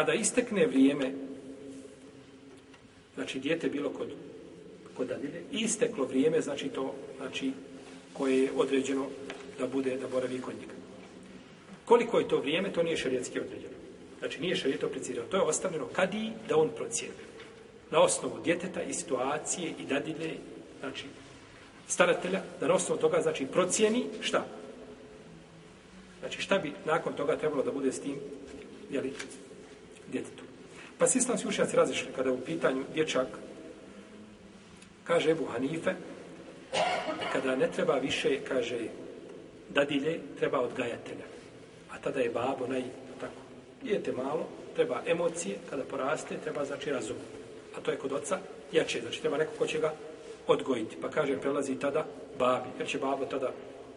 kada istekne vrijeme, znači dijete bilo kod, kod dadile, isteklo vrijeme, znači to, znači, koje je određeno da bude, da boravi kod njega. Koliko je to vrijeme, to nije šarijetski određeno. Znači, nije šarijet oprecirao. To je ostavljeno kadi da on procijene. Na osnovu djeteta i situacije i dadile, znači, staratelja, da na osnovu toga, znači, procijeni šta? Znači, šta bi nakon toga trebalo da bude s tim, jel'i, djetetu. Pa se islamski učenjaci razišli kada u pitanju dječak kaže Ebu Hanife kada ne treba više kaže dadilje treba odgajatelja. A tada je babo naj, tako, dijete malo treba emocije, kada poraste treba znači razum. A to je kod oca jače, znači treba neko ko će ga odgojiti. Pa kaže prelazi tada babi, jer će babo tada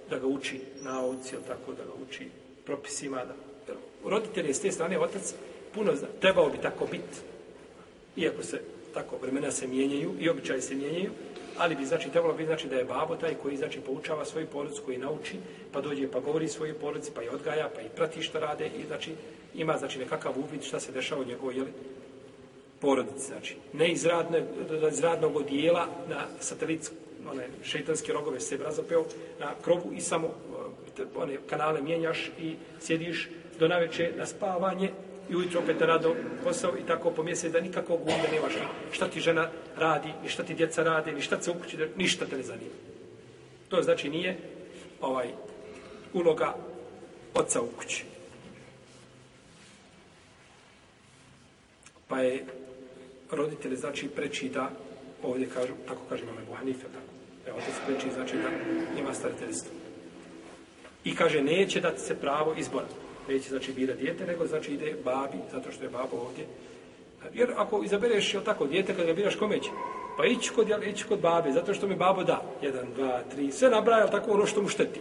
da ga uči nauci, tako da ga uči propisima. Da, jer roditelj je s te strane otac puno zna. Trebao bi tako biti. Iako se tako vremena se mijenjaju i običaje se mijenjaju, ali bi znači trebalo bi znači da je babo taj koji znači poučava svoju porodicu koji nauči, pa dođe pa govori svojoj porodici, pa je odgaja, pa i prati što rade i znači ima znači nekakav uvid šta se dešava u njegovoj jeli, porodici, znači, ne iz, radne, iz radnog odijela na satelitsku, one šeitanske rogove se razopeo na krovu i samo e, one kanale mijenjaš i sjediš do naveče na spavanje, i ujutro opet na rado posao i tako po mjesec da nikakvog onda nemaš šta ti žena radi, ni šta ti djeca radi, ni šta se ukući, ništa te ne zanima. To znači nije ovaj uloga oca u kući. Pa je roditelje znači preči da ovdje kažu, tako kažem vam Ebu Hanife, tako. Evo, to se preči znači da ima starateljstvo. I kaže, neće dati se pravo izbora neće znači birati dijete, nego znači ide babi, zato što je babo ovdje. Jer ako izabereš, je tako, dijete, kad ga biraš, kome će? Pa ići kod, jel, ići kod babe, zato što mi babo da. Jedan, dva, tri, sve nabraja, tako, ono što mu šteti.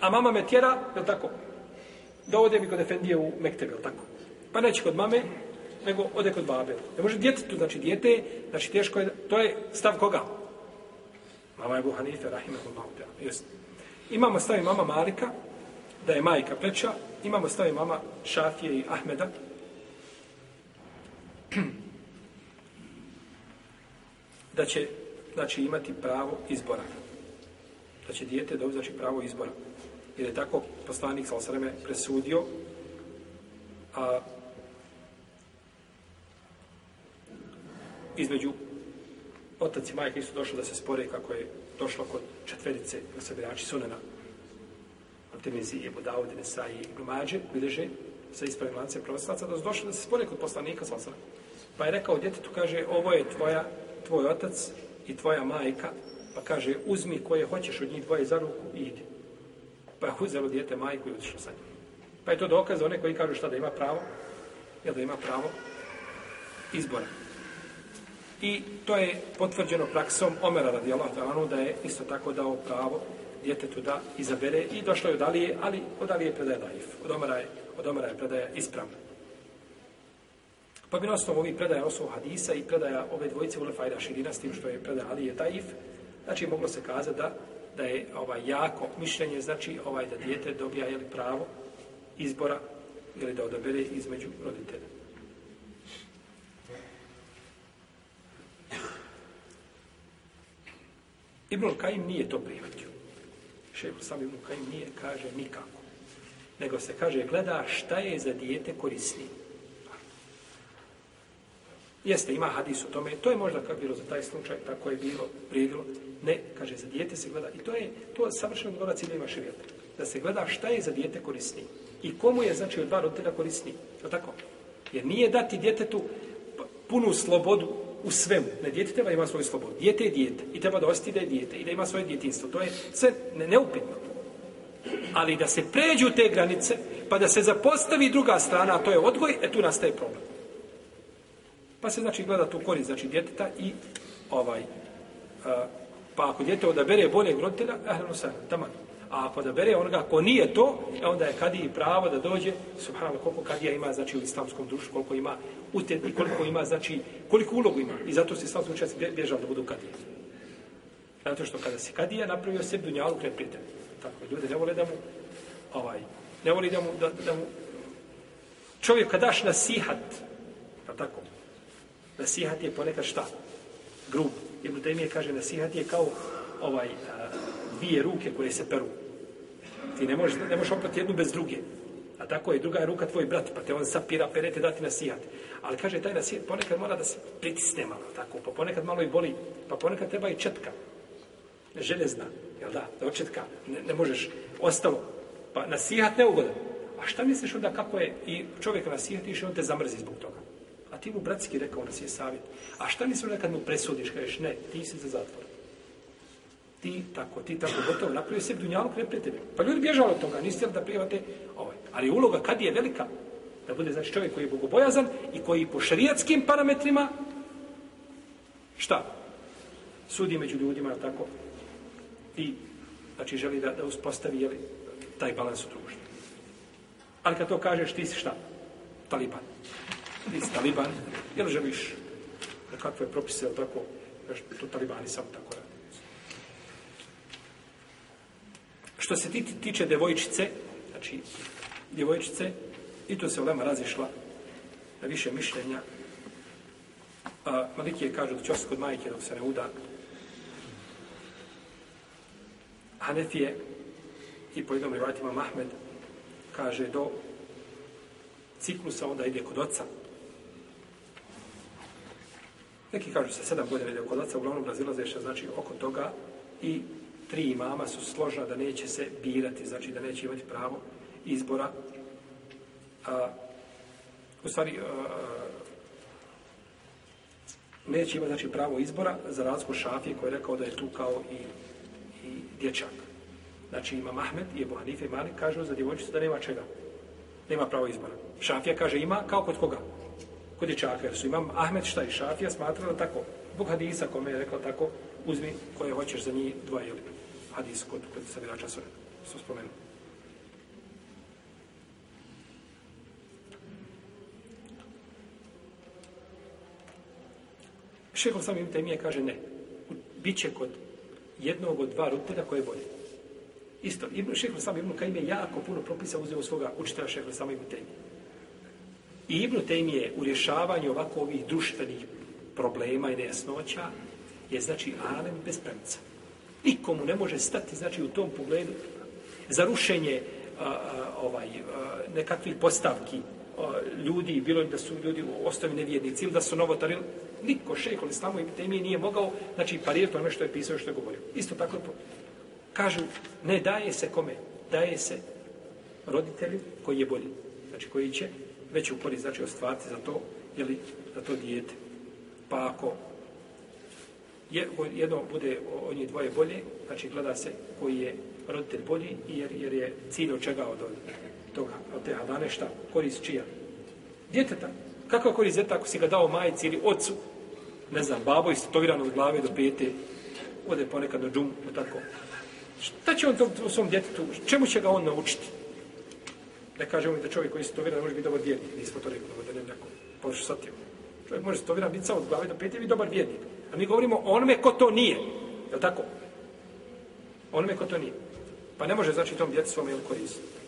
A mama me tjera, je tako? Da ode mi kod defendije u Mektebe, tako? Pa neće kod mame, nego ode kod babe. Ne može djete tu, znači djete, znači teško je, to je stav koga? Mama je Buhanife, Rahime, Kod Mautea, jest. Imamo stav i mama Malika, da je majka preča, imamo stavi mama Šafije i Ahmeda. Da će znači imati pravo izbora. Da će dijete dobiti znači pravo izbora. Jer je tako poslanik Salsareme presudio a između otac i majka nisu došli da se spore kako je došlo kod četverice sabirači sunena. Tirmizi i Ebu Dawud i Nesai i Glumađe bileže sa ispravim lance pravoslavca da su došli da se spore kod poslanika sa osana. Pa je rekao djetetu, kaže, ovo je tvoja, tvoj otac i tvoja majka, pa kaže, uzmi koje hoćeš od njih dvoje za ruku i idi. Pa je uzelo djete majku i otišlo sa njim. Pa je to dokaz za one koji kažu šta da ima pravo, je da ima pravo izbora. I to je potvrđeno praksom Omera radijalahu da je isto tako dao pravo djetetu da izabere i došlo je odalije, ali odalije je predaje daif. Od omara je, od omara je predaja ispravna. Pa bi nosno ovih predaja osu hadisa i predaja ove dvojice u Lefajda Širina s tim što je predaja Ali je daif, znači moglo se kazati da da je ovaj jako mišljenje, znači ovaj da dijete dobija jeli, pravo izbora ili da odabere između roditelja. Ibrul Kajim nije to prihvatio šehu sami Mukaim nije kaže nikako. Nego se kaže gleda šta je za dijete korisnije. Jeste, ima hadis o tome, to je možda kako bilo za taj slučaj, tako je bilo, prijedilo. Ne, kaže, za dijete se gleda, i to je, to je savršeno odgovorac i nema širijata. Da se gleda šta je za dijete korisniji. I komu je, znači, od dva roditelja korisniji. Je tako? Jer nije dati djetetu punu slobodu u svemu. Ne djete treba ima svoju slobodu. Djete je djete i treba da osjeti da je djete i da ima svoje djetinstvo. To je sve ne, neupitno. Ali da se pređu te granice, pa da se zapostavi druga strana, a to je odgoj, e tu nastaje problem. Pa se znači gleda tu korist, znači djeteta i ovaj, a, pa ako djete odabere boljeg roditelja, ehrenu sajno, tamo a podabere onoga ko nije to, e onda je kadiji pravo da dođe, subhanallah, koliko kadija ima, znači, u islamskom društvu, koliko ima utjet i koliko ima, znači, koliko ulogu ima. I zato se islamski učenjaci bježali da budu kadije. Zato što kada se kadija napravio sebi dunjalu kred Tako, ljude ne vole da mu, ovaj, ne vole da mu, da, da mu, čovjek kad daš nasihat, pa tako, nasihat je ponekad šta? Grub. Ibn Taymi je kaže, nasihat je kao ovaj, a, dvije ruke koje se peru. Ti ne možeš, ne možeš oprati jednu bez druge. A tako je druga je ruka tvoj brat, pa te on sapira, perete, dati nasijat. Ali kaže, taj nasijat ponekad mora da se pritisne malo, tako, pa ponekad malo i boli, pa ponekad treba i četka, železna, jel da, da očetka, ne, ne možeš, ostalo, pa nasijat neugodan. A šta misliš onda kako je i čovjek nasijat i on te zamrzi zbog toga? A ti mu bratski rekao nasijat savjet. A šta misliš onda kad mu presudiš, kažeš, ne, ti si za zatvor ti tako, ti tako, gotovo, napravio sebi dunjalog, ne prijatelje. Pa ljudi bježali od toga, niste li da prijavate ovaj. Ali uloga kad je velika, da bude znači čovjek koji je bogobojazan i koji po šarijatskim parametrima, šta? Sudi među ljudima, je tako? I, znači, želi da, da uspostavi, jeli, taj balans u družnju. Ali kad to kažeš, ti si šta? Taliban. Ti si Taliban, jel želiš kakve propise, je tako? Znači, to Talibani samo tako radi. Što se ti, tiče devojčice, znači, djevojčice, i tu se u Lema razišla na više mišljenja. A, Malikije kažu da će kod majke dok se ne uda. Hanefije i po jednom rivatima Mahmed kaže do ciklusa onda ide kod oca. Neki kažu sa sedam godina ide kod oca, uglavnom razilaze što znači oko toga i tri imama su složna da neće se birati, znači da neće imati pravo izbora. A, u stvari, a, neće imati znači, pravo izbora za razliku šafije koji je rekao da je tu kao i, i dječak. Znači ima Mahmed i Ebu Hanife i Malik kažu za djevojčicu da nema čega. Nema pravo izbora. Šafija kaže ima kao kod koga? Kod dječaka. Jer su imam Ahmed šta i šafija smatrala tako. Zbog hadisa kome je rekao tako, uzmi koje hoćeš za njih dvoje, jel? Hadis kod, kod sabirača sve, su spomenuli. Šeho samim temije kaže ne. Bit će kod jednog od dva rutina koje bolje. Isto, Ibn Šehr sam Ibn Kajim je jako puno propisa uzeo u svoga učitelja Šehr sam Ibn Tejmije. I Ibn Tejmije u rješavanju ovako ovih društvenih problema i nejasnoća je znači alem bez premca. Nikomu ne može stati znači u tom pogledu za rušenje a, a, ovaj, a, nekakvih postavki a, ljudi, bilo da su ljudi ostavi nevjednici ili da su novotarili, niko šeh ili slavu i temije nije mogao znači parirati ono što je pisao i što je govorio. Isto tako kažu, ne daje se kome, daje se roditelju koji je bolji, znači koji će veću korist, znači ostvariti za to, jeli, za to dijete pa ako jedno bude od njih dvoje bolje, znači gleda se koji je roditelj bolji, jer, jer je cilj od čega od toga, od te hadane, šta, korist čija. Djeteta, kako korist djeteta ako si ga dao majici ili ocu, ne znam, babo iz tatoviranog glave do pete, ode ponekad na džum, no tako. Šta će on to u svom djetetu, čemu će ga on naučiti? Ne kažemo mi da čovjek koji se to vjera ne može biti dobro djeti. Nismo to rekli, da ne nekom. Pošto sad je. Čovjek može stovira biti samo od glave do pete i dobar vjernik. A mi govorimo onome ko to nije. Je li tako? Onome ko to nije. Pa ne može znači tom djeti svome ili koristiti.